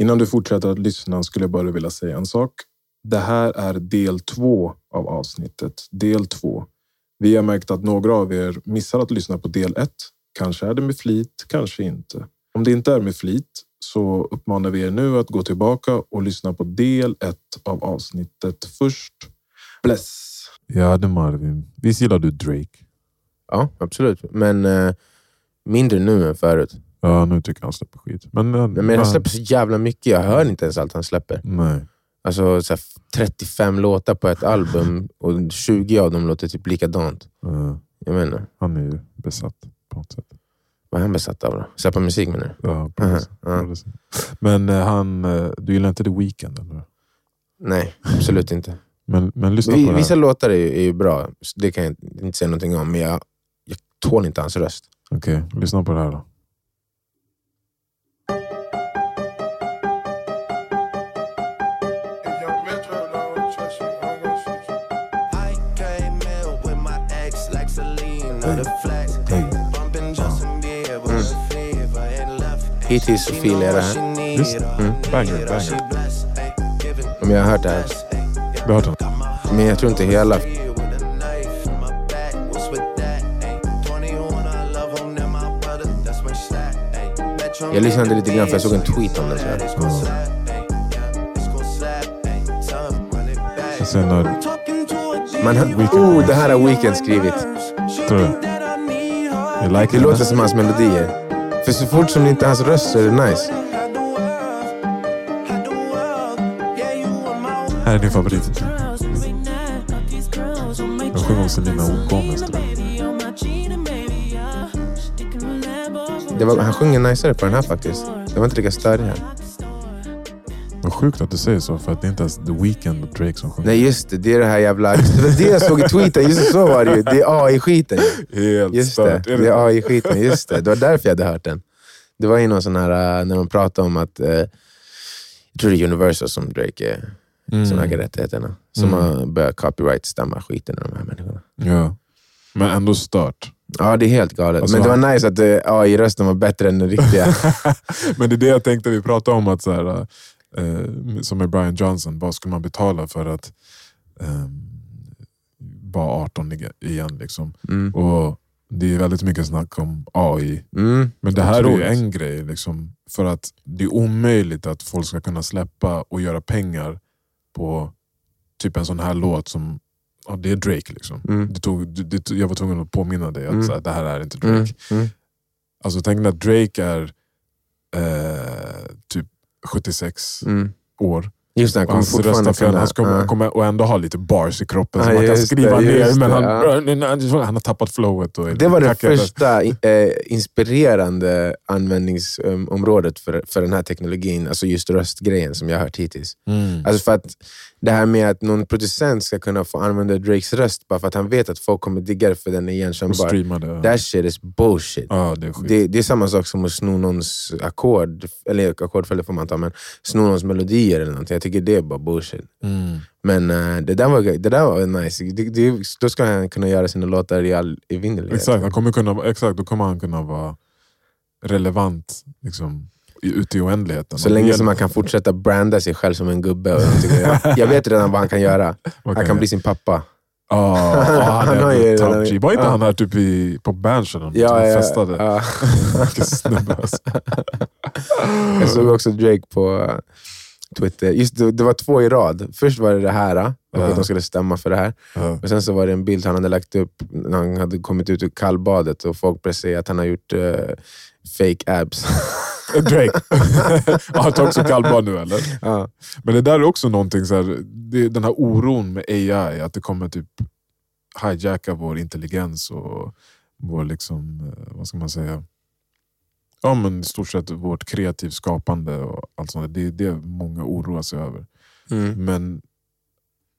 Innan du fortsätter att lyssna skulle jag bara vilja säga en sak. Det här är del två av avsnittet. Del två. Vi har märkt att några av er missar att lyssna på del ett. Kanske är det med flit, kanske inte. Om det inte är med flit så uppmanar vi er nu att gå tillbaka och lyssna på del ett av avsnittet först. Bless! Ja, det Marvin. Visst gillar du Drake? Ja, absolut. Men eh, mindre nu än förut. Ja, nu tycker jag han släpper skit. Men, eh, Men han släpper så jävla mycket. Jag hör inte ens allt han släpper. Nej. Alltså så här, 35 låtar på ett album och 20 av dem låter typ likadant. Eh, Jag menar, han är ju besatt på något sätt. vad är han besatt av då? Släppa musik menar du? Ja, precis. Ja. Precis. Men eh, han, eh, du gillar inte The Weeknd? Eller? Nej, absolut inte. Men, men lyssna Vi, på det vissa låtar är ju, är ju bra, det kan jag inte säga någonting om. Men jag, jag tål inte hans röst. Okej, lyssna på det här då. Hittills så filar jag det här. Visst? Mm. Banger, banger. Om jag har hört det här. Du har hört den? Men jag tror inte hela. Jag lyssnade lite grann för jag såg en tweet om det. Så här. När... Man oh, det här har Weeknd skrivit. Tror du? You like Det låter som hans melodier. För så fort som det inte är hans röst så är det nice. Här är din favorit. Jag sjunger om Selena Gomez. tror jag. Det var, han sjunger niceare på den här faktiskt. Det var inte lika störig här. Sjukt att du säger så, för att det är inte ens The Weeknd och Drake som sjunger. Nej just det, det är det här jävla... Det var det jag såg i tweeten, just det, så var det ju. Det är AI-skiten. Helt Just det, stört. det Är är AI-skiten. Just det, det var därför jag hade hört den. Det var ju någon sån här, äh, när de pratade om att, eh, jag tror det är Universal som Drake är, Mm. som äger rättigheterna. Som Mm. har börjat copyright-stämma skiten ur de här människorna. Ja. Men ändå stört. Ja, det är helt galet. Alltså, Men det var nice att eh, AI-rösten var bättre än den riktiga. Men det är det jag tänkte, vi pratade om att så här, eh, som med Brian Johnson, vad skulle man betala för att eh, vara 18 ig- igen? Liksom. Mm. Och Det är väldigt mycket snack om AI. Mm. Men det här är ju Otroligt. en grej. Liksom, för att det är omöjligt att folk ska kunna släppa och göra pengar på typ en sån här låt som ja, det är Drake. Liksom. Mm. Det tog, det, jag var tvungen att påminna dig att Mm. här, det här är inte Drake. Mm. Mm. Alltså tänk när Drake är eh, typ 76 Mm. år. Just det, han kommer fortfarande röst, han, kommer, kommer, och ändå ha lite bars i kroppen Ja, som man kan skriva det, ner. Men han, ja. han har tappat flowet. Och Det var det första eh, inspirerande användningsområdet för, för den här teknologin, alltså just röstgrejen som jag har hört hittills. Mm. Alltså för att det här med att någon producent ska kunna få använda Drakes röst bara för att han vet att folk kommer digga det för den är igenkännbar. That shit is bullshit. Ja, det är. Det, det är samma sak som att sno någons ackord, eller ackordfällor får man ta, men sno någons melodier eller någonting. Jag tycker det är bara bullshit. Mm. Men eh, det, där var, det där var nice. Det, det, då ska han kunna göra sina låtar i all evinnerlighet. Exakt, han kommer kunna, exakt, då kommer han kunna vara relevant liksom, ute i oändligheten. Så länge som han kan fortsätta branda sig själv som en gubbe. Och jag, jag, vet redan vad han kan göra. Han kan bli sin pappa. Ja, ja, han, Han har ju top G. Var inte han här typ i, på Berntsen och Ja, ja, festade? ja. Vilken snubbe alltså. Jag såg också Drake på eh, Twitter. Just det, det var två i rad. Först var det det här, eh, och Ja. att de skulle stämma för det här. Ja. Och Sen så var det en bild han hade lagt upp när han hade kommit ut ur kallbadet och folk började säga att han har gjort eh, fake abs. Drake. han tar också kallbad nu eller? ja. Men det där är också någonting, så här, det, den här oron med AI, att det kommer typ hijacka vår intelligens och vår, liksom, eh, vad ska man säga, ja men i stort sett vårt kreativt skapande och allt sånt. Det är det många oroar sig över. Mm. Men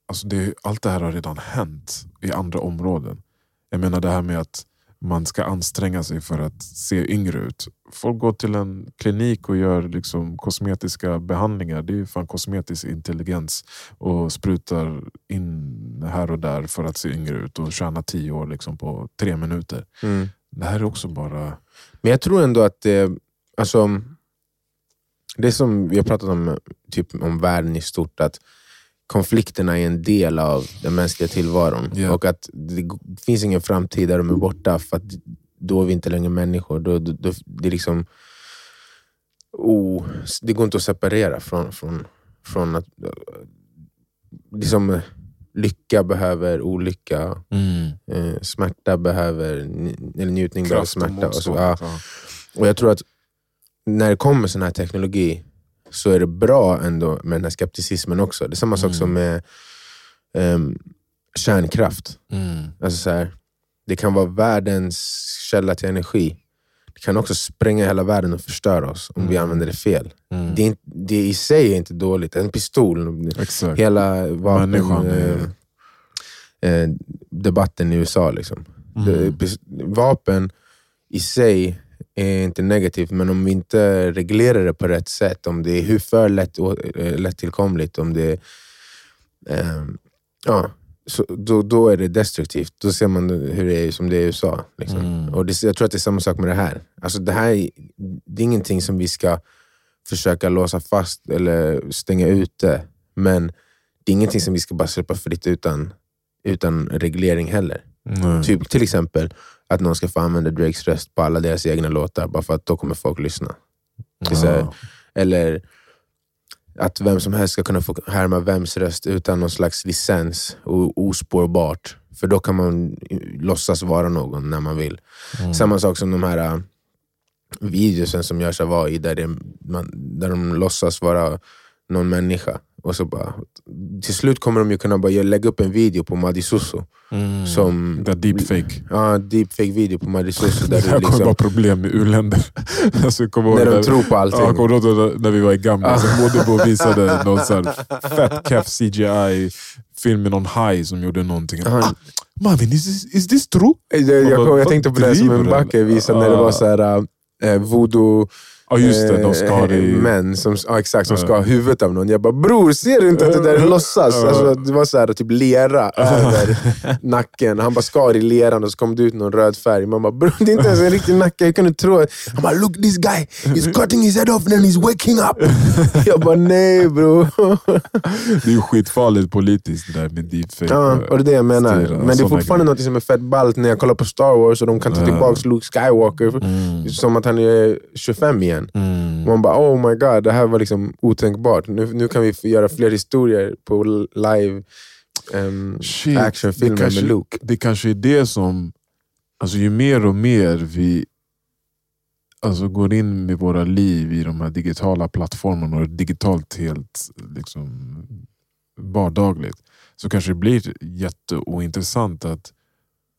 alltså det, allt det här har redan hänt i andra områden. Jag menar det här med att man ska anstränga sig för att se yngre ut. Folk går till en klinik och gör liksom kosmetiska behandlingar. Det är ju fan kosmetisk intelligens. Och sprutar in här och där för att se yngre ut och tjäna tio år liksom på tre minuter. Mm. Det här är också bara... Men jag tror ändå att det, alltså, Det som vi har pratat om, typ, om världen i stort, att konflikterna är en del av den mänskliga tillvaron. Ja. Och att det finns ingen framtid där de är borta, för att då är vi inte längre människor. Då, då, då, det, är liksom, oh, det går inte att separera från, från, från att... Liksom, lycka behöver olycka, Mm. eh, smärta behöver eller njutning behöver Kraft smärta. Och, så. Ja. och jag tror att när det kommer sån här teknologi så är det bra ändå med den här skepticismen också. Det är samma sak Mm. som med ehm, kärnkraft. Mm. Alltså så här, det kan vara världens källa till energi. Det kan också spränga hela världen och förstöra oss om vi Mm. använder det fel. Mm. Det, är det i sig är inte dåligt. En pistol, Exakt. hela vapen, eh, eh, debatten i USA. Liksom. Mm. Det, pis- vapen i sig är inte negativt, men om vi inte reglerar det på rätt sätt, om det är hur för lätt, eh, lättillkomligt, om det ehm, ja, så, då, då är det destruktivt. Då ser man hur det är som det är i USA. Liksom. Mm. Och det, jag tror att det är samma sak med det här. Alltså det här är, det är ingenting som vi ska försöka låsa fast eller stänga ute, men det är ingenting som vi ska bara släppa fritt utan, utan reglering heller. Nej. Typ, till exempel att någon ska få använda Drakes röst på alla deras egna låtar, bara för att då kommer folk lyssna. Här, Ja. Eller att vem som helst ska kunna få härma vems röst utan någon slags licens och ospårbart. För då kan man låtsas vara någon när man vill. Mm. Samma sak som de här äh, videosen som görs av AI, där, det, man, där de låtsas vara någon människa. Och så bara, till slut kommer de ju kunna bara lägga upp en video på Madi Susso. Mm. Som, Det är deepfake. Ja, deepfake video på Madi Susso. Det Där här du kommer vara liksom, problem med u-länder. alltså, när de när- tror på allting. Ja, jag kommer då när vi var i Gambia, så Modibo visade någon så här fett keff CGI-film med någon haj som gjorde någonting. Ja. Ah, Marvin, is this, is this true? Jag, jag, jag, jag tänkte på det som en backe visade när det Ah. var så här, äh, voodoo Ja just det, de skar eh, i... män som, ja, exakt, som Ja. skar huvudet av någon. Jag bara bror, ser du inte att det där är låtsas? Ja. Alltså, det var så här, typ lera över nacken. Han bara skar i leran och så kom det ut någon röd färg. Man bara bror, det är inte ens en riktig nacke. Hur kan du tro? Han bara look this guy, he's cutting his head off and then he's waking up. Jag bara nej bror. Det är ju skitfarligt politiskt det där med deepfake. Ja, och det är det jag menar. styra Men det är fortfarande något som är fett ballt när jag kollar på Star Wars och de kan ta tillbaka Luke Skywalker. Mm. Som att han är 25 igen. Mm. Man bara oh my god, det här var liksom otänkbart. Nu, nu kan vi få göra fler historier på live um, actionfilmer med Luke. det kanske är det som, alltså ju mer och mer vi alltså, går in med våra liv i de här digitala plattformarna och digitalt helt liksom, vardagligt, så kanske det blir jätteointressant att,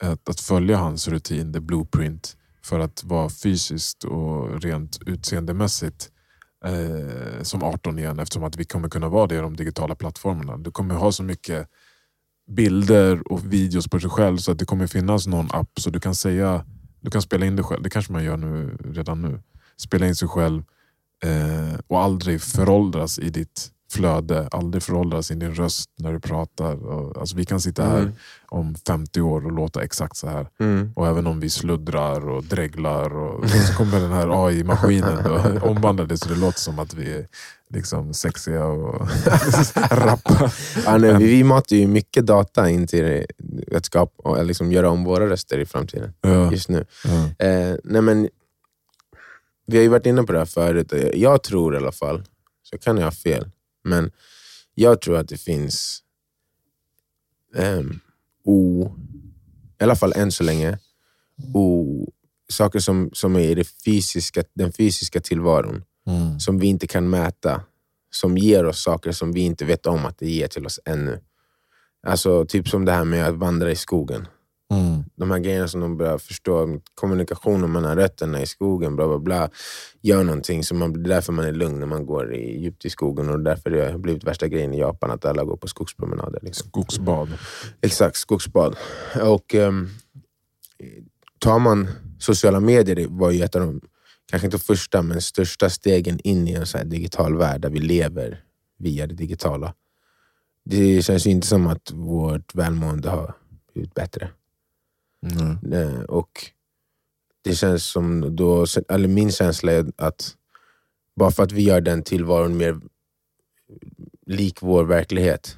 att, att följa hans rutin, the blueprint, för att vara fysiskt och rent utseendemässigt eh, som 18 igen, eftersom att vi kommer kunna vara det i de digitala plattformarna. Du kommer ha så mycket bilder och videos på dig själv så att det kommer finnas någon app så du kan säga du kan spela in dig själv. Det kanske man gör nu, redan nu. Spela in sig själv eh, och aldrig föråldras i ditt flöde. Aldrig föråldras i din röst när du pratar. Och, alltså, vi kan sitta här Mm. om 50 år och låta exakt så här. Mm. Och även om vi sluddrar och dreglar och så kommer den här AI-maskinen och omvandla det så det låter som att vi är liksom sexiga och rappar. Ja, nej, vi, vi matar ju mycket data in till att skapa, och liksom göra om våra röster i framtiden. Ja, Just nu. ja. Eh, nej men, vi har ju varit inne på det här förut. Jag tror i alla fall, så kan jag ha fel, men jag tror att det finns ehm, o, i alla fall än så länge, o, saker som, som är i det fysiska, den fysiska tillvaron Mm. som vi inte kan mäta, som ger oss saker som vi inte vet om att det ger till oss ännu. Alltså typ som det här med att vandra i skogen Mm. de här grejerna som de börjar förstå, kommunikationen mellan rötterna i skogen, bla bla bla, gör någonting. Så man, det är därför man är lugn när man går i, djupt i skogen och därför det har blivit värsta grejen i Japan att alla går på skogspromenader. Liksom. Skogsbad. Exakt, skogsbad. Och um, tar man sociala medier, var ju ett av de, kanske inte första, men största stegen in i en så digital värld där vi lever via det digitala. Det känns ju inte som att vårt välmående har blivit bättre. Mm. Och det känns som då, eller min känsla är att bara för att vi gör den tillvaron mer lik vår verklighet,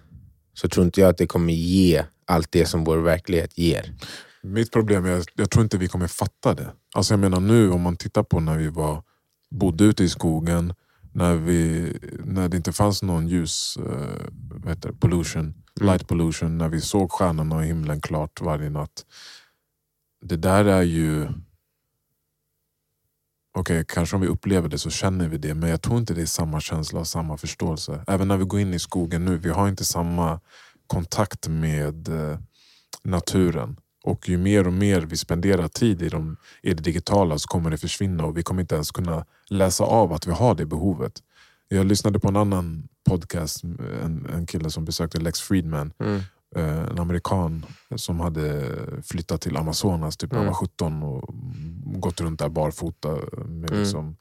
så tror inte jag att det kommer ge allt det som vår verklighet ger. Mitt problem är att jag tror inte vi kommer fatta det. Alltså jag menar nu om man tittar på när vi var, bodde ute i skogen, när, vi, när det inte fanns någon ljus det, pollution, light pollution, när vi såg stjärnorna och himlen klart varje natt. Det där är ju... Okej, kanske om vi upplever det så känner vi det, men jag tror inte det är samma känsla och samma förståelse. Även när vi går in i skogen nu, vi har inte samma kontakt med eh, naturen. Och ju mer och mer vi spenderar tid i, de, i det digitala så kommer det försvinna och vi kommer inte ens kunna läsa av att vi har det behovet. Jag lyssnade på en annan podcast, en, en kille som besökte Lex Friedman. Mm eh, En amerikan som hade flyttat till Amazonas typ när han Mm. var 17 och gått runt där barfota med Mm. liksom,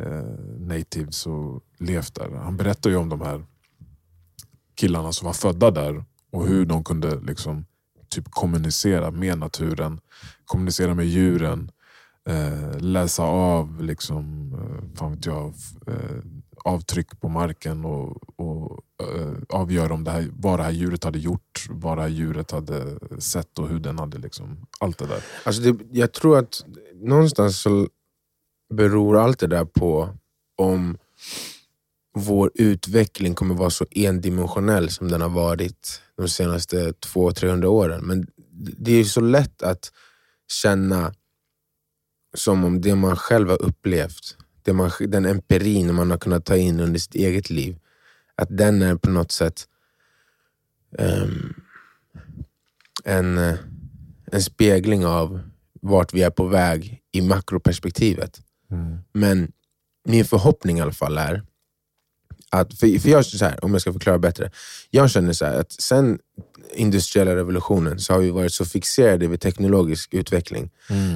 eh, natives och levt där. Han berättar ju om de här killarna som var födda där och hur de kunde liksom typ kommunicera med naturen, kommunicera med djuren, eh, läsa av liksom, eh, fan vet jag, eh, avtryck på marken och, och uh, avgöra om det här, vad det här djuret hade gjort, vad det här djuret hade sett och hur den hade liksom, allt det där. Alltså det, jag tror att någonstans så beror allt det där på om vår utveckling kommer vara så endimensionell som den har varit de senaste 200-300 åren. Men det är så lätt att känna som om det man själv har upplevt, det man, den empirin man har kunnat ta in under sitt eget liv, att den är på något sätt ehm, en, eh, en spegling av vart vi är på väg i makroperspektivet. Men min förhoppning i alla fall är att, för, för jag, så här, om jag ska förklara bättre. Jag känner så att sen industriella revolutionen så har vi varit så fixerade vid teknologisk utveckling.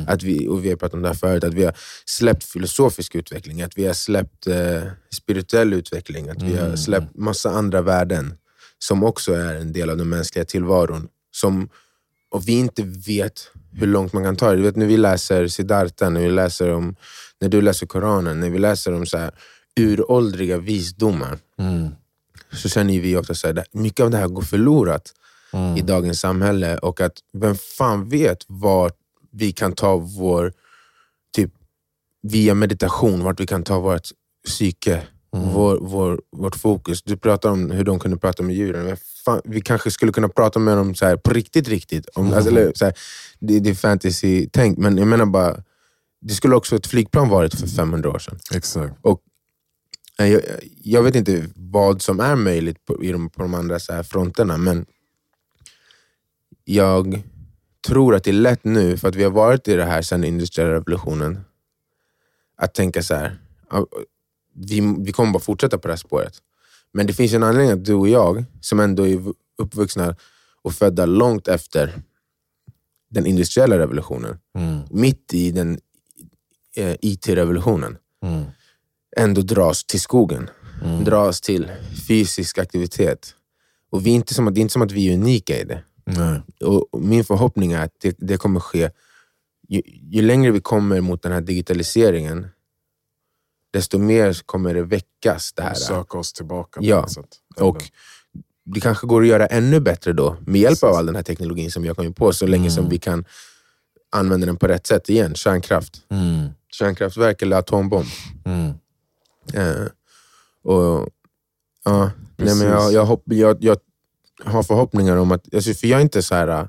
Att vi, och vi har pratat om det här förut, att vi har släppt filosofisk utveckling, att vi har släppt eh, spirituell utveckling, att vi har släppt massa andra värden som också är en del av den mänskliga tillvaron. Som, och vi inte vet hur långt man kan ta det. Du vet när vi läser Siddhartha, när vi läser om, när du läser Koranen, när vi läser om så här, uråldriga visdomar, så känner vi också att mycket av det här går förlorat i dagens samhälle och att vem fan vet vart vi kan ta vår, typ via meditation, vart vi kan ta vårt psyke, vår, vår, vårt fokus. Du pratar om hur de kunde prata med djuren. Men fan, vi kanske skulle kunna prata med dem så här, på riktigt, riktigt. Om, alltså, eller, så här, det, det är fantasy-tänk, men jag menar bara, det skulle också ett flygplan varit för 500 år sedan. Exakt. Eh, Jag, jag vet inte vad som är möjligt på, i de, på de andra så här fronterna, men jag tror att det är lätt nu, för att vi har varit i det här sedan industriella revolutionen, att tänka så här. Vi, vi kommer bara fortsätta på det här spåret. Men det finns en anledning att du och jag, som ändå är uppvuxna och födda långt efter den industriella revolutionen, Mm. mitt i den eh, IT-revolutionen, Mm. Ändå dras till skogen. Mm. Dras till fysisk aktivitet. Och vi är inte som att, det är inte som att vi är unika i det. Nej. Och min förhoppning är att det, det kommer ske, ju, ju längre vi kommer mot den här digitaliseringen, desto mer kommer det väckas. Det här. Söka oss tillbaka Ja. Och det kanske går att göra ännu bättre då, med hjälp av all den här teknologin som vi har kommit på, så länge som vi kan använda den på rätt sätt igen. Kärnkraft. Mm. Kärnkraftverk eller atombomb. Mm. Eh, och, ja, nej, men jag, jag, hopp, jag, jag har förhoppningar om att... Alltså, för jag är inte så här äh,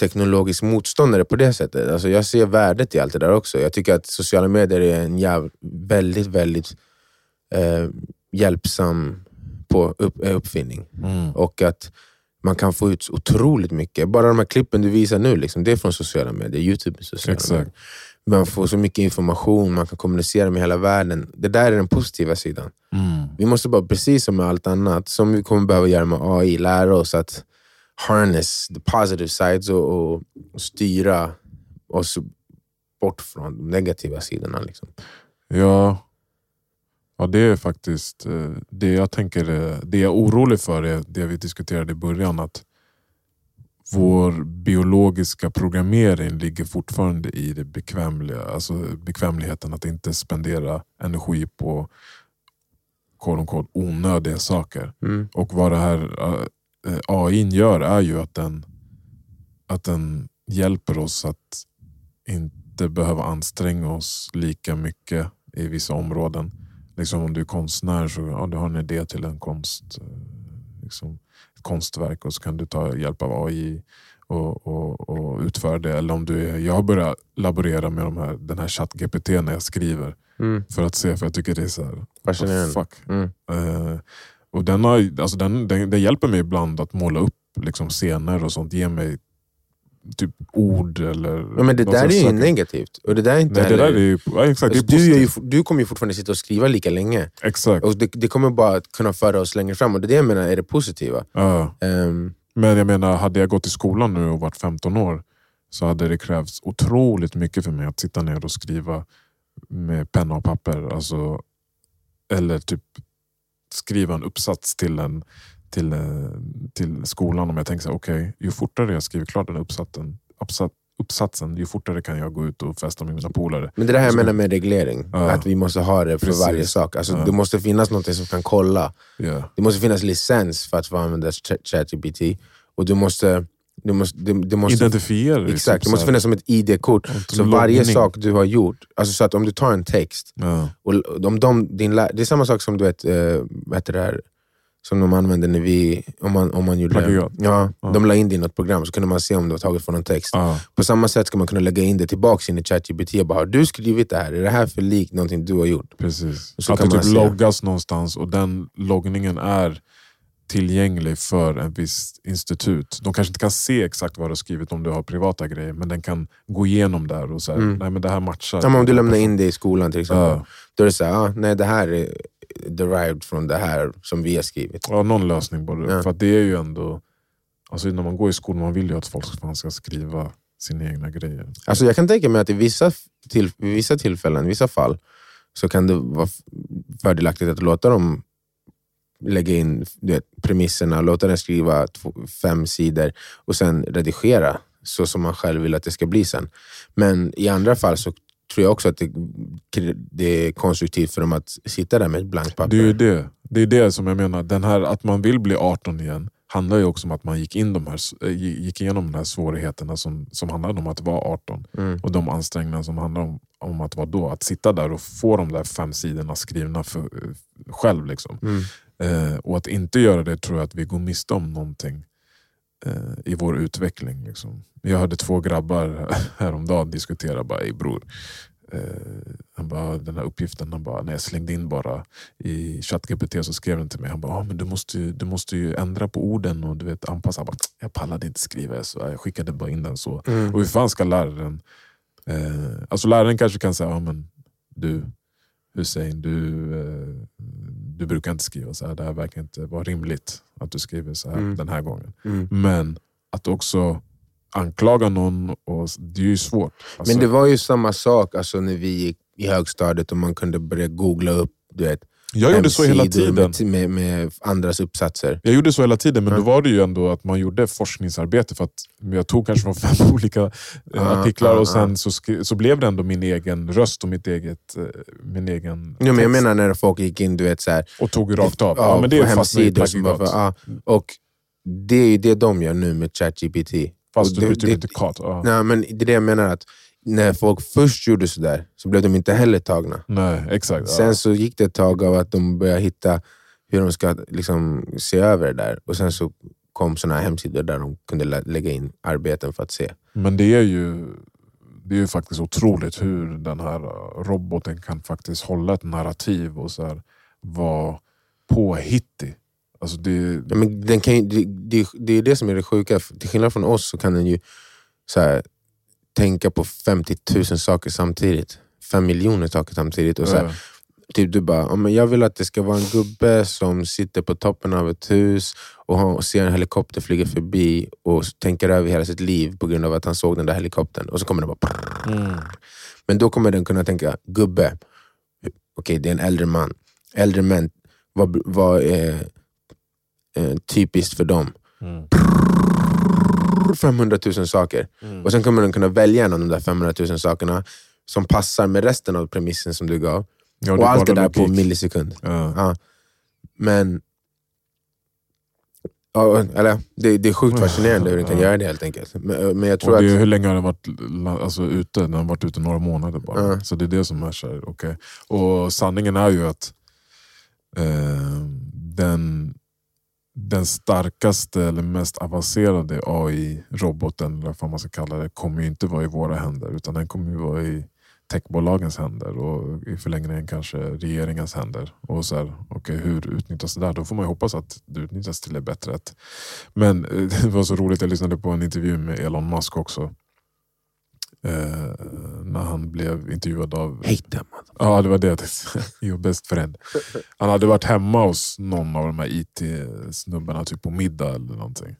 teknologisk motståndare på det sättet. Alltså, jag ser värdet i allt det där också. Jag tycker att sociala medier är en jäv, väldigt, väldigt eh, hjälpsam på upp, eh, uppfinning. Mm. Och att man kan få ut otroligt mycket. Bara de här klippen du visar nu, liksom, det är från sociala medier. Youtube är sociala Exakt. medier. Man får så mycket information, man kan kommunicera med hela världen. Det där är den positiva sidan. Mm. Vi måste bara, precis som med allt annat, som vi kommer behöva göra med AI, lära oss att harness the positive sides och, och styra oss bort från de negativa sidorna. Liksom. Ja. ja, det är faktiskt eh, det jag tänker. eh, Det jag är orolig för är det vi diskuterade i början. Att vår biologiska programmering ligger fortfarande i det bekvämliga, alltså bekvämligheten att inte spendera energi på quote unquote, onödiga saker. Mm. Och vad det här eh, AI gör är ju att den, att den hjälper oss att inte behöva anstränga oss lika mycket i vissa områden. Liksom om du är konstnär så ja, du har en idé till en konst, eh, liksom, ett konstverk och så kan du ta hjälp av AI och, och, och utföra det. Eller om du är, jag har börjat laborera med de här, den här ChatGPT när jag skriver Mm. för att se, för jag tycker det är så här, Fascinerande. fuck. Mm. Eh, och den, har, alltså den, den, den hjälper mig ibland att måla upp liksom scener och sånt. Ge mig typ ord eller... Ja, men det där är ju negativt. Och det där är inte Nej, det där heller... är ju ja, exakt, alltså, du, ju, du kommer ju fortfarande sitta och skriva lika länge. Exakt. Och det, det kommer bara att kunna föra oss längre fram. Och det är det jag menar är det positiva. Ja. Ehm, Men jag menar, hade jag gått i skolan nu och varit 15 år så hade det krävts otroligt mycket för mig att sitta ner och skriva med penna och papper. Alltså, eller typ skriva en uppsats till, en, till, eh, till skolan. Om jag tänker så här, okej, ju fortare jag skriver klart den uppsatsen, uppsat, uppsatsen, ju fortare kan jag gå ut och festa med mina polare. men det är det här jag Så- menar med reglering. Ja. Att vi måste ha det för Precis. varje sak. Alltså, Ja. Det måste finnas något som kan kolla. Ja. Det måste finnas licens för att få använda Ch- ChatGPT. Och du måste... Du måste, det måste Identifiera det. Exakt, typ det måste finnas som ett ID-kort. Så varje loggning. sak du har gjort, alltså så att om du tar en text, Ja. och om de, din, det är samma sak som du vet, heter det här, som de använde när vi, om man, om man gjorde Plagiat. Ja, Ja. de la in det i något program så kunde man se om det var taget från en text. Ja. På samma sätt ska man kunna lägga in det tillbaka in i ChatGPT och bara, har du skrivit det här? Är det här för likt någonting du har gjort? Precis. Så att kan det typ loggas någonstans och den loggningen är tillgänglig för en viss institut. De kanske inte kan se exakt vad du har skrivit om du har privata grejer, men den kan gå igenom där och säga Mm. nej men det här matchar. Ja, om du lämnar in det i skolan till exempel, Ja. då är det så här, ah, nej det här är derived från det här som vi har skrivit. Ja, någon lösning borde Ja. För det är ju ändå... Alltså när man går i skolan, man vill ju att folk fan ska skriva sina egna grejer. Alltså jag kan tänka mig att i vissa, till, vissa tillfällen, i vissa fall, så kan det vara fördelaktigt att låta dem lägga in du vet, premisserna, låta den skriva två, fem sidor och sen redigera så som man själv vill att det ska bli sen. Men i andra fall så tror jag också att det, det är konstruktivt för dem att sitta där med ett blankt papper. Det är ju det. Det är det som jag menar, den här att man vill bli 18 igen handlar ju också om att man gick, in de här, eh, gick igenom de här svårigheterna som, som handlade om att vara 18. Mm. Och de ansträngningar som handlar om, om att vara då. Att sitta där och få de där fem sidorna skrivna för, eh, själv. Liksom. Mm. Eh, och att inte göra det tror jag att vi går miste om någonting eh, i vår utveckling. Liksom. Jag hörde två grabbar häromdagen diskutera, bara, "Ey, bror. Eh, han bara, den här uppgiften, han bara, när jag slängde in bara i ChatGPT så skrev den till mig, han bara, ah, men du, måste ju, du måste ju ändra på orden och du vet, anpassa. Jag, bara, jag pallade inte skriva så jag skickade bara in den så. Mm. Och hur fan ska läraren... Eh, alltså läraren kanske kan säga, ja, men du Hussein, du, eh, du brukar inte skriva så här. Det här verkar inte vara rimligt att du skriver så här Mm. den här gången. Mm. Men att också anklaga någon, och, det är ju svårt. Alltså, Men det var ju samma sak alltså, när vi gick i högstadiet och man kunde börja googla upp du vet, jag gjorde så hela tiden. Med, med, med andras uppsatser. Jag gjorde så hela tiden, men Ja. då var det ju ändå att man gjorde forskningsarbete. För att jag tog kanske från fem olika Ja, artiklar och sen så, så blev det ändå min egen röst och mitt eget, eh, min egen Ja, men jag menar när folk gick in du vet, så här, Och tog rakt av. ja, Ja, men det på hemsidor. Som bara, för, ja, och det är ju det de gör nu med ChatGPT. Fast du det- inte kat. Ja. Nej, men det är det jag menar, att när folk först gjorde sådär så blev de inte heller tagna. Nej, exakt. Ja. Sen så gick det ett tag av att de började hitta hur de ska liksom, se över det där. Och sen så kom såna här hemsidor där de kunde lä- lägga in arbeten för att se. Men det är ju det är ju faktiskt otroligt hur den här uh, roboten kan faktiskt hålla ett narrativ och så här, vara påhittig. Alltså det, Ja, men den kan ju, det, det, det är det som är det sjuka. Till skillnad från oss så kan den ju så här, tänka på 50 000 saker samtidigt. Fem miljoner saker samtidigt. Och så här, typ du bara, "Ja, men jag vill att det ska vara en gubbe som sitter på toppen av ett hus och, har, och ser en helikopter flyga förbi och tänker över hela sitt liv på grund av att han såg den där helikoptern. Och så kommer det bara... mm, Men då kommer den kunna tänka, gubbe, okej det är en äldre man. Äldre män, vad, vad är eh, typiskt för dem? mm. Brr, 500 000 saker. Och sen kommer den kunna välja en av de där 500 000 sakerna som passar med resten av premissen som du gav. Ja, och allt det där på logik. millisekund. Ja. Ja. Men ja, eller, det, det är sjukt fascinerande hur den kan göra det helt enkelt. Men, men jag tror Och det, är- att... hur länge har den varit alltså, ute? Den har varit ute några månader bara. Så det är det som är så här, okej. Och sanningen är ju att eh, den, den starkaste eller mest avancerade AI-roboten, eller vad man ska kalla det, kommer ju inte vara i våra händer. Utan den kommer ju vara i techbolagens händer och i förlängningen kanske regeringens händer. Och så här, okay, hur utnyttjas det där? Då får man ju hoppas att det utnyttjas till det bättre. Men eh, det var så roligt, jag lyssnade på en intervju med Elon Musk också. Eh, när han blev intervjuad av... Hate them. Ja, det var det. jag tänkte. Your best friend. Han hade varit hemma hos någon av de här IT-snubbarna typ på middag eller någonting.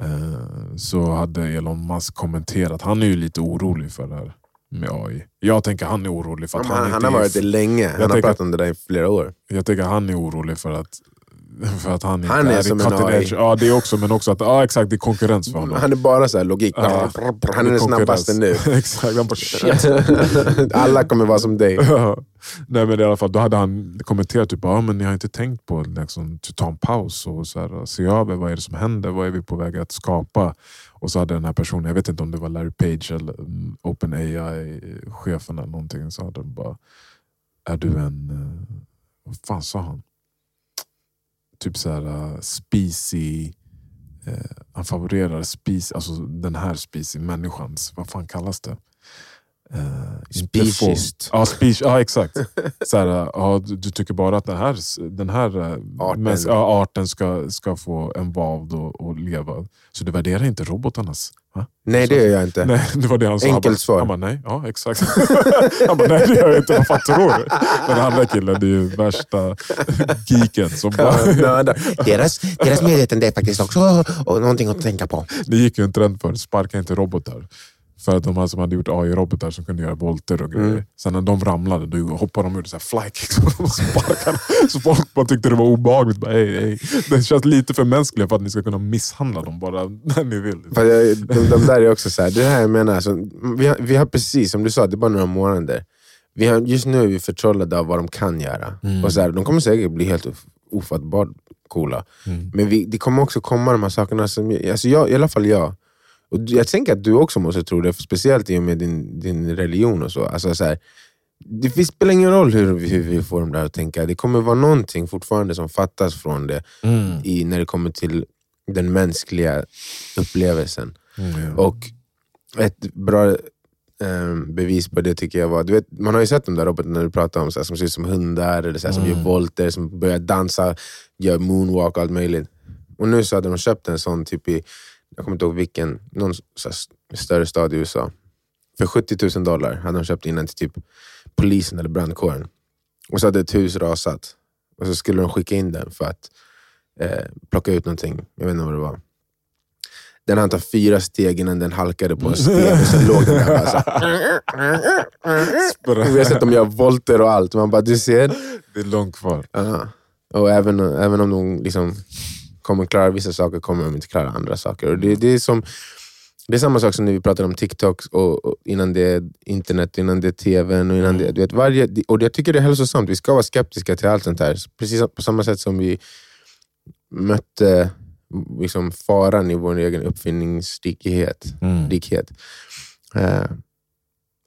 Eh, Så hade Elon Musk kommenterat, han är ju lite orolig för det här med AI. Jag tänker han är orolig för att Han, han, han, inte har är- varit det länge. Han har pratat om det där i flera år. Jag tänker han är orolig för att, för att han, Han är i som en AI. Ja, det också, men också att ja, exakt, det är konkurrens för honom. Han är bara så här logik. Ja, han är den snabbaste nu. exakt, han bara shit. Alla kommer vara som dig. Nej men i alla fall, då hade han kommenterat typ, ja, men ni har inte tänkt på liksom, att ta en paus och så här, se över vad är det som händer, vad är vi på väg att skapa? Och så hade den här personen, jag vet inte om det var Larry Page eller mm, OpenAI-chefen eller någonting, så hade de bara, är du en, eh, vad fan sa han? Typ så här äh, uh, species, uh, äh, han favorerar species, alltså den här species, människans, vad fan kallas det? Eh, Speciest. Ja, speech, ja exakt. Så här, ja, du, du tycker bara att den här, den här eh, Arten. mäns- ja, arten ska, ska få en vald och, och leva. Så du värderar inte robotarnas? Va? Nej, det gör jag inte. Nej, det var det han sa. Enkelt han bara, svar. Han bara, nej, ja exakt. han bara, nej det gör jag inte, vad fan tror du? Men den andra killen, det är ju värsta geeken som bara, deras, deras medvetande är faktiskt också och någonting att tänka på. det gick ju en trend för sparka inte robotar. För att de här som hade gjort AI-robotar som kunde göra volter och grejer. Mm. Sen när de ramlade, då hoppade de ut så här flykicks och sparkade. Så folk bara tyckte det var obehagligt. Bara, hey, hey. Det känns lite för mänskligt för att ni ska kunna misshandla dem bara när ni vill. Jag, de, de där är också så här, det här jag menar, alltså, vi, har, vi har precis, som du sa, det är bara några månader. Vi har, just nu är vi förtrollade av vad de kan göra. Och så här, de kommer säkert bli helt of- ofattbart coola. Mm. Men vi, det kommer också komma de här sakerna som, alltså jag, i alla fall jag, och jag tänker att du också måste tro det, speciellt i och med din, din religion och så. Alltså så här, det spelar ingen roll hur, hur vi får dem där att tänka, det kommer vara någonting fortfarande som fattas från det Mm. i, när det kommer till den mänskliga upplevelsen. Mm. Och ett bra eh, bevis på det tycker jag var, du vet, man har ju sett de där robotarna du pratar om, så här, som ser ut som hundar, eller så här, som Mm. gör volter, som börjar dansa, gör moonwalk och allt möjligt. Och nu så hade de köpt en sån typ i, jag kommer inte ihåg vilken, någon större stad i USA. För 70 000 dollar hade de köpt in den till typ polisen eller brandkåren. Och så hade ett hus rasat. Och så skulle de skicka in den för att eh, plocka ut någonting. Jag vet inte vad det var. Den hann ta fyra steg innan den halkade på en sten och sen låg den där bara så här. Vi har sett dem göra volter och allt. Man bara, du ser. Det är långt kvar. Ja. Och även, även om de liksom kommer klara vissa saker kommer de inte klara andra saker. Och det, det, är som, det är samma sak som när vi pratade om TikTok, och, och innan det internet, innan det tvn. Och, innan det, du vet, varje, och jag tycker det är hälsosamt. Vi ska vara skeptiska till allt sånt här. Precis på samma sätt som vi mötte liksom, faran i vår egen uppfinningsrikhet Mm. eh,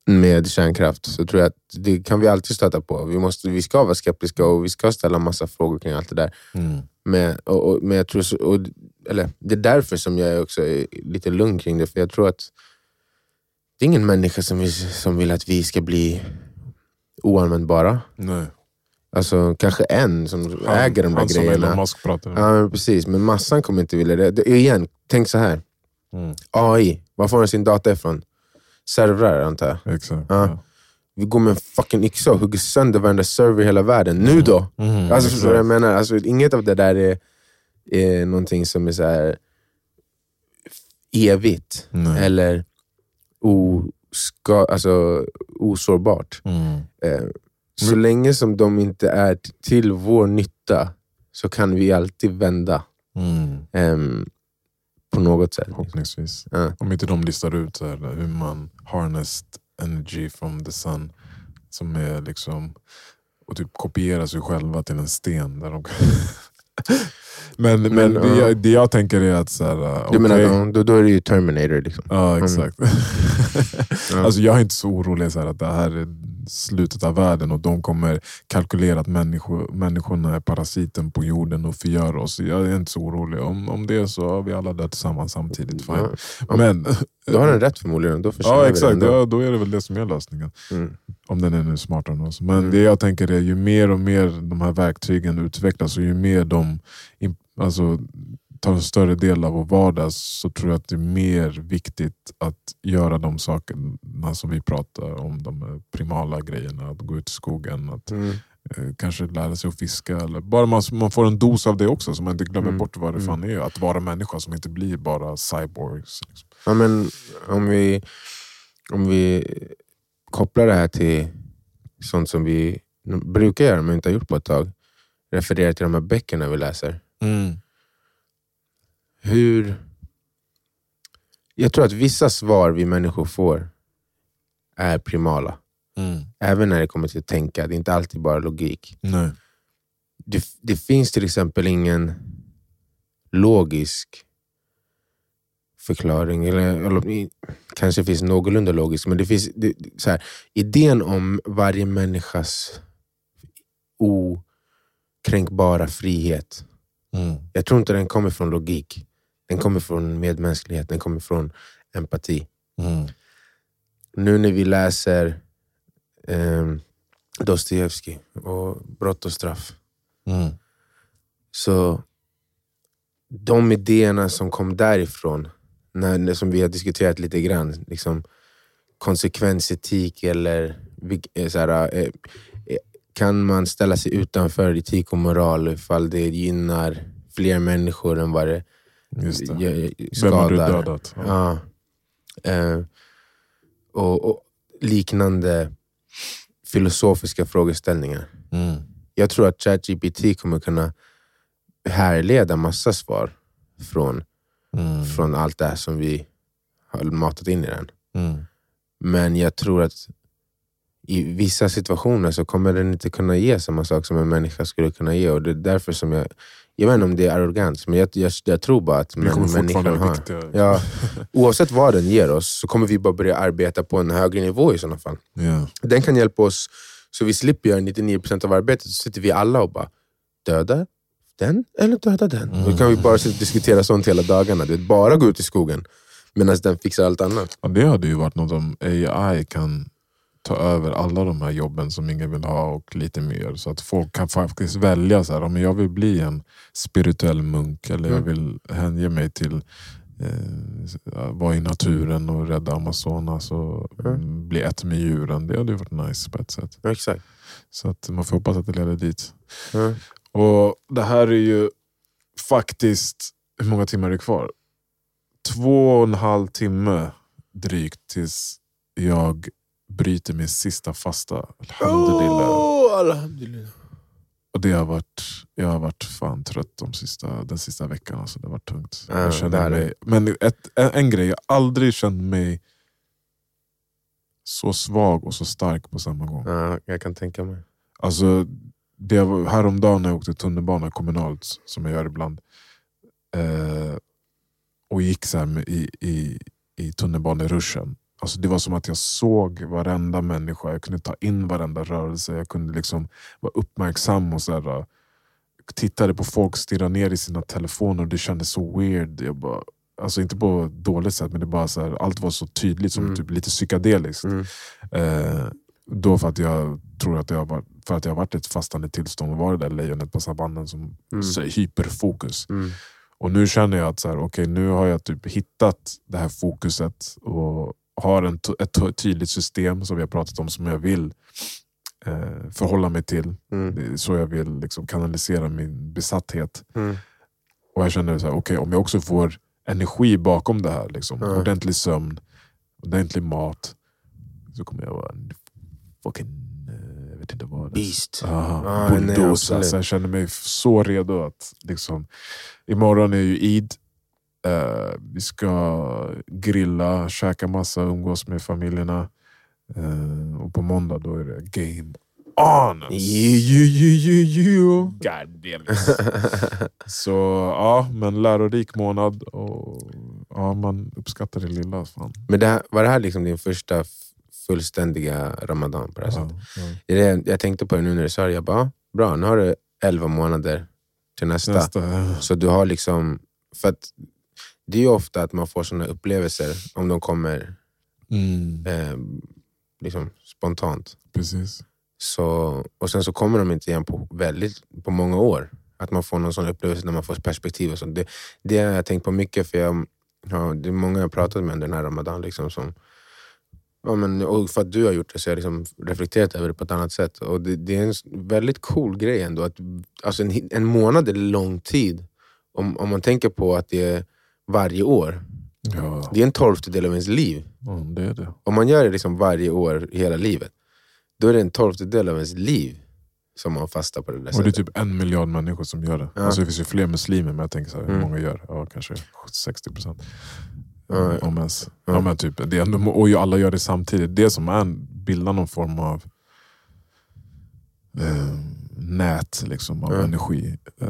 med kärnkraft så tror jag att det kan vi alltid stöta på. Vi, måste, vi ska vara skeptiska och vi ska ställa massa frågor kring allt det där. Mm. Men, och, och, men jag tror, så- och, eller, det är därför som jag också är lite lugn kring det, för jag tror att det är ingen människa som vill, som vill att vi ska bli oanvändbara. Nej. Alltså kanske en som Han, äger de där han som grejerna. Elon Musk pratar om. Ja, men precis. Men massan kommer inte vilja det. det. Igen, tänk så här. Mm. AI, var får den sin data ifrån? Servrar antar jag. Exakt. Ja. Ja. Vi går med en fucking yxa och hugger sönder varenda server i hela världen. Nu då? Mm, Alltså, förstår du vad jag menar? Alltså, inget av det där är, är någonting som är så här evigt. Nej. Eller oska, alltså, osårbart. Mm. Eh, så länge som de inte är till vår nytta så kan vi alltid vända. Mm. Ehm, på något sätt. Förhoppningsvis. Ja. Om inte de listar ut så här, hur man harnessed energy from the sun. Som är liksom... Och typ kopiera sig själva till en sten. Där de men men, Men, det, ja. jag, det jag tänker är att... Så här, Du menar, okej, ja, då, då är det ju Terminator. Liksom. Ja, exakt. Ja. alltså, jag är inte så orolig så här, att det här är slutet av världen och de kommer kalkylera att människor, människorna är parasiten på jorden och förgör oss. Jag är inte så orolig. Om, om det är så har vi alla dött tillsammans samtidigt. Fine. Ja. Men, Du har den rätt förmodligen. Då ja, exakt. Ja, då är det väl det som är lösningen. Mm. Om den är nu smartare än oss. Men Mm. det jag tänker är ju mer och mer de här verktygen utvecklas och ju mer de alltså, tar en större del av vår vardag så tror jag att det är mer viktigt att göra de sakerna som vi pratar om. De primala grejerna, att gå ut i skogen, att Mm. eh, kanske lära sig att fiska. Eller bara man, man får en dos av det också så man inte glömmer Mm. bort vad det Mm. fan är. Att vara människa som inte blir bara cyborgs. Liksom. Ja, men om, vi, om vi kopplar det här till sånt som vi brukar göra men inte har gjort på ett tag. Refererar till de här böckerna vi läser. Hur... Jag tror att vissa svar vi människor får är primala. Även när det kommer till att tänka. Det är inte alltid bara logik. Nej. Det, det finns till exempel ingen logisk förklaring. Eller, eller kanske finns någorlunda logisk, men det finns det, så här, idén om varje människas okränkbara frihet. Jag tror inte den kommer från logik. Den kommer från medmänsklighet, den kommer från empati. Nu när vi läser eh, Dostojevskij och Brott och straff. Så de idéerna som kom därifrån, när, som vi har diskuterat lite grann, liksom konsekvensetik eller eh, så här, eh, eh, kan man ställa sig utanför etik och moral ifall det gynnar fler människor än vad det Vem har du dödat? Ja. Eh, och, och liknande filosofiska frågeställningar. Mm. Jag tror att ChatGPT kommer kunna härleda massa svar från, Mm. från allt det här som vi har matat in i den. Mm. Men jag tror att i vissa situationer så kommer den inte kunna ge samma sak som en människa skulle kunna ge. Och det är därför som jag, jag vet inte om det är arrogant, men jag, jag, jag tror bara att Vi kommer människan har... viktiga. Ja, oavsett vad den ger oss så kommer vi bara börja arbeta på en högre nivå i sådana fall. Ja. Den kan hjälpa oss så vi slipper göra 99% av arbetet. Så sitter vi alla och bara, döda den eller döda den? Då kan vi bara diskutera sånt hela dagarna. Du vet, bara gå ut i skogen medan den fixar allt annat. Ja, det hade ju varit något om AI kan ta över alla de här jobben som ingen vill ha och lite mer. Så att folk kan faktiskt välja. Så här, om jag vill bli en spirituell munk eller jag Mm. vill hänge mig till eh, vara i naturen och rädda Amazonas och Mm. mm, bli ett med djuren. Det hade ju varit nice på ett sätt. Ja, exakt. Så att man får hoppas att det leder dit. Ja. Och Det här är ju faktiskt, hur många timmar är det kvar? Två och en halv timme drygt tills jag bryter min sista fasta. Alhamdulillah. Oh, alhamdulillah. Och det har varit, jag har varit fan trött de sista, den sista veckan. Alltså det har varit tungt. Ja, jag känner mig, men ett, en, en grej, jag har aldrig känt mig så svag och så stark på samma gång. Ja, jag kan tänka mig. Alltså, det var, häromdagen när jag åkte tunnelbana kommunalt, som jag gör ibland, eh, och gick så i, i, i tunnelbaneruschen. Alltså, det var som att jag såg varenda människa, jag kunde ta in varenda rörelse, jag kunde liksom vara uppmärksam och så här, eh, tittade på folk stirra ner i sina telefoner och det kändes så weird. Jag bara, alltså inte på ett dåligt sätt, men det bara så här, allt var så tydligt, som Mm. typ lite psykedeliskt. Mm. Eh, då för att jag tror att jag varit, för att jag varit i ett fastande tillstånd och varit det där lejonet på savannen som Mm. så hyperfokus. Mm. Och nu känner jag att så här, okay, nu har jag typ hittat det här fokuset och har en, ett tydligt system som vi har pratat om som jag vill eh, förhålla mig till. Mm. Så jag vill liksom, kanalisera min besatthet. Mm. Och jag känner så här, okay, om jag också får energi bakom det här, liksom, Ja. ordentlig sömn, ordentlig mat, så kommer jag vara en fucking, eh, jag vet inte vad. Beast. Ah, nej, bulldozer. absolut. så jag känner mig så redo att liksom, imorgon är ju Eid. Eh, vi ska grilla, käka massa, umgås med familjerna. Eh, och på måndag då är det game on! You, you, you, you. God. Så ja, men lärorik månad och ja, man uppskattar det lilla. Fan. Men det här, var det här liksom din första fullständiga ramadan? på det här Ja, ja. Det jag tänkte på det nu när du sa det, jag bara, bra nu har du 11 månader till nästa. Nästa. Så du har liksom, för att det är ofta att man får såna upplevelser om de kommer Mm, eh, liksom spontant. precis. Så, och sen så kommer de inte igen på, väldigt, på många år. Att man får någon sån upplevelse när man får perspektiv. Och sånt. Det, det har jag tänkt på mycket, för jag, ja, det är många jag har pratat med under den här ramadan. Liksom, som, ja, men, och för att du har gjort det så har jag liksom reflekterat över det på ett annat sätt. Och det, det är en väldigt cool grej ändå. Att, alltså en, en månad är lång tid. Om, om man tänker på att det är varje år. Ja, Det är en tolftedel av ens liv. ja, det det. Om man gör det liksom varje år hela livet, då är det en tolftedel av ens liv som man fastar på det där Och det är sättet. typ en miljard människor som gör det. Ja. Alltså, det finns ju fler muslimer, men jag tänker så här, hur Mm. många gör? Ja, kanske 60 procent. Ja, Om ens. Ja. Men typ, det är ändå, och ju alla gör det samtidigt. Det som är bildar någon form av eh, nät liksom, av Ja. energi. Eh,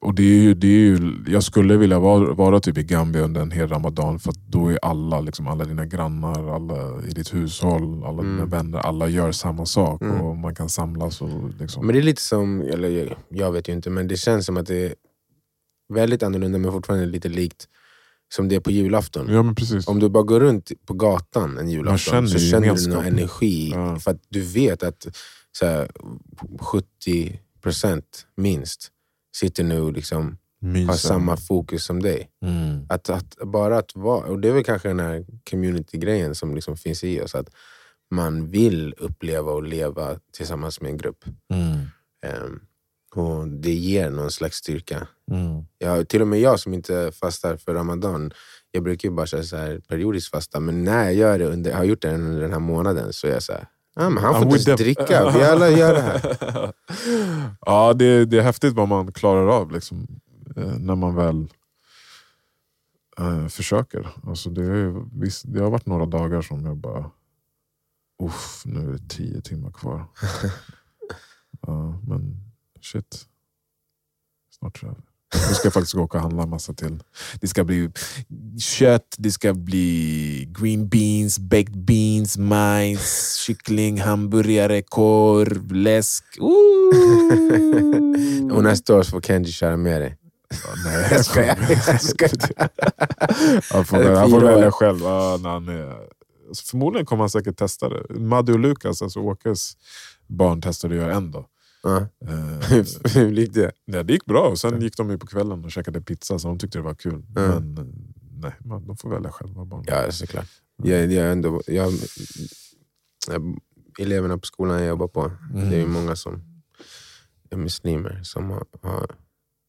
och det är ju, det är ju, jag skulle vilja vara, vara typ i Gambia under en hel ramadan för då är alla, liksom, alla dina grannar, alla i ditt hushåll, alla dina Mm. vänner, alla gör samma sak. Mm. Och man kan samlas. Och, liksom. Men det är lite som, eller jag, vet ju inte, men det känns som att det är väldigt annorlunda men fortfarande lite likt som det är på julafton. Ja. Om du bara går runt på gatan en julafton känner så känner du någon energi. Ja. För att du vet att så här, 70% minst sitter nu och liksom har Mysa. samma fokus som dig. Mm. Att, att bara att vara, och det är väl kanske den här community-grejen som liksom finns i oss. Att man vill uppleva och leva tillsammans med en grupp. Mm. Ehm, och Det ger någon slags styrka. Mm. Ja, till och med jag som inte fastar för ramadan, jag brukar ju bara så här periodiskt fasta, men när jag gör det under, har gjort det under den här månaden så är jag så här, ah, men han får inte ens dricka, vi alla gör det här. ja, det, det är häftigt vad man klarar av liksom, eh, när man väl eh, försöker. Alltså det, är, visst, det har varit några dagar som jag bara, uff, nu är det tio timmar kvar. ja, men shit, snart är det över. Nu ska jag faktiskt gå och handla massa till. Det ska bli kött, det ska bli green beans, baked beans, majs, kyckling, hamburgare, korv, läsk. Och nästa år så får Kenji köra med dig. Ja, nej, Jag skojar, jag skojar. Han får, han får välja själv. Ja, alltså, förmodligen kommer han säkert testa det. Madde och Lukas, alltså Åkes barn, testade att göra en dag. Ja. Eh, Hur gick det? ja, det gick bra. Och sen gick de ju på kvällen och käkade pizza, så de tyckte det var kul. Ja. Men nej, man, de får välja själva. Barn. Ja, såklart. Jag, jag, ändå, jag, jag, eleverna på skolan jag jobbar på, det är ju Mm. många som är muslimer som har, har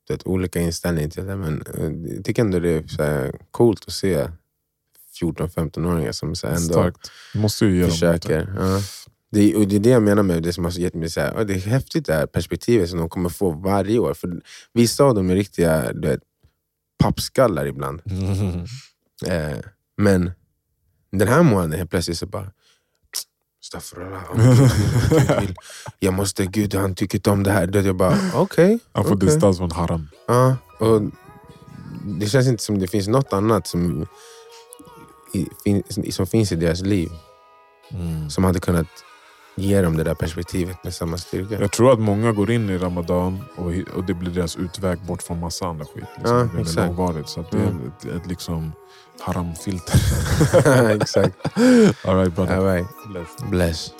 vet, olika inställning till det. Men eh, jag tycker ändå det är så coolt att se 14-15-åringar som så ändå Starkt. Måste ju försöker. Ja. Det, och det är det jag menar med det som har gett mig så här, "Ja, det är häftigt det här perspektivet som de kommer få varje år. För Vissa av dem är riktiga du vet, pappskallar ibland. Mm. Eh, men den här månaden helt plötsligt så bara... Jag måste, gud han tycker inte om det här. Jag bara, okej. Han får distans från haram. Ja, och det känns inte som det finns något annat som, som finns i deras liv som hade kunnat ge dem det där perspektivet med samma styrka. Jag tror att många går in i Ramadan och, och det blir deras utväg bort från massa andra skit. Liksom. Ja, det exakt. långvarigt. Så det är Mm. ett, ett liksom haramfilter. Exakt. All right, brother. All right. Bless. Bless.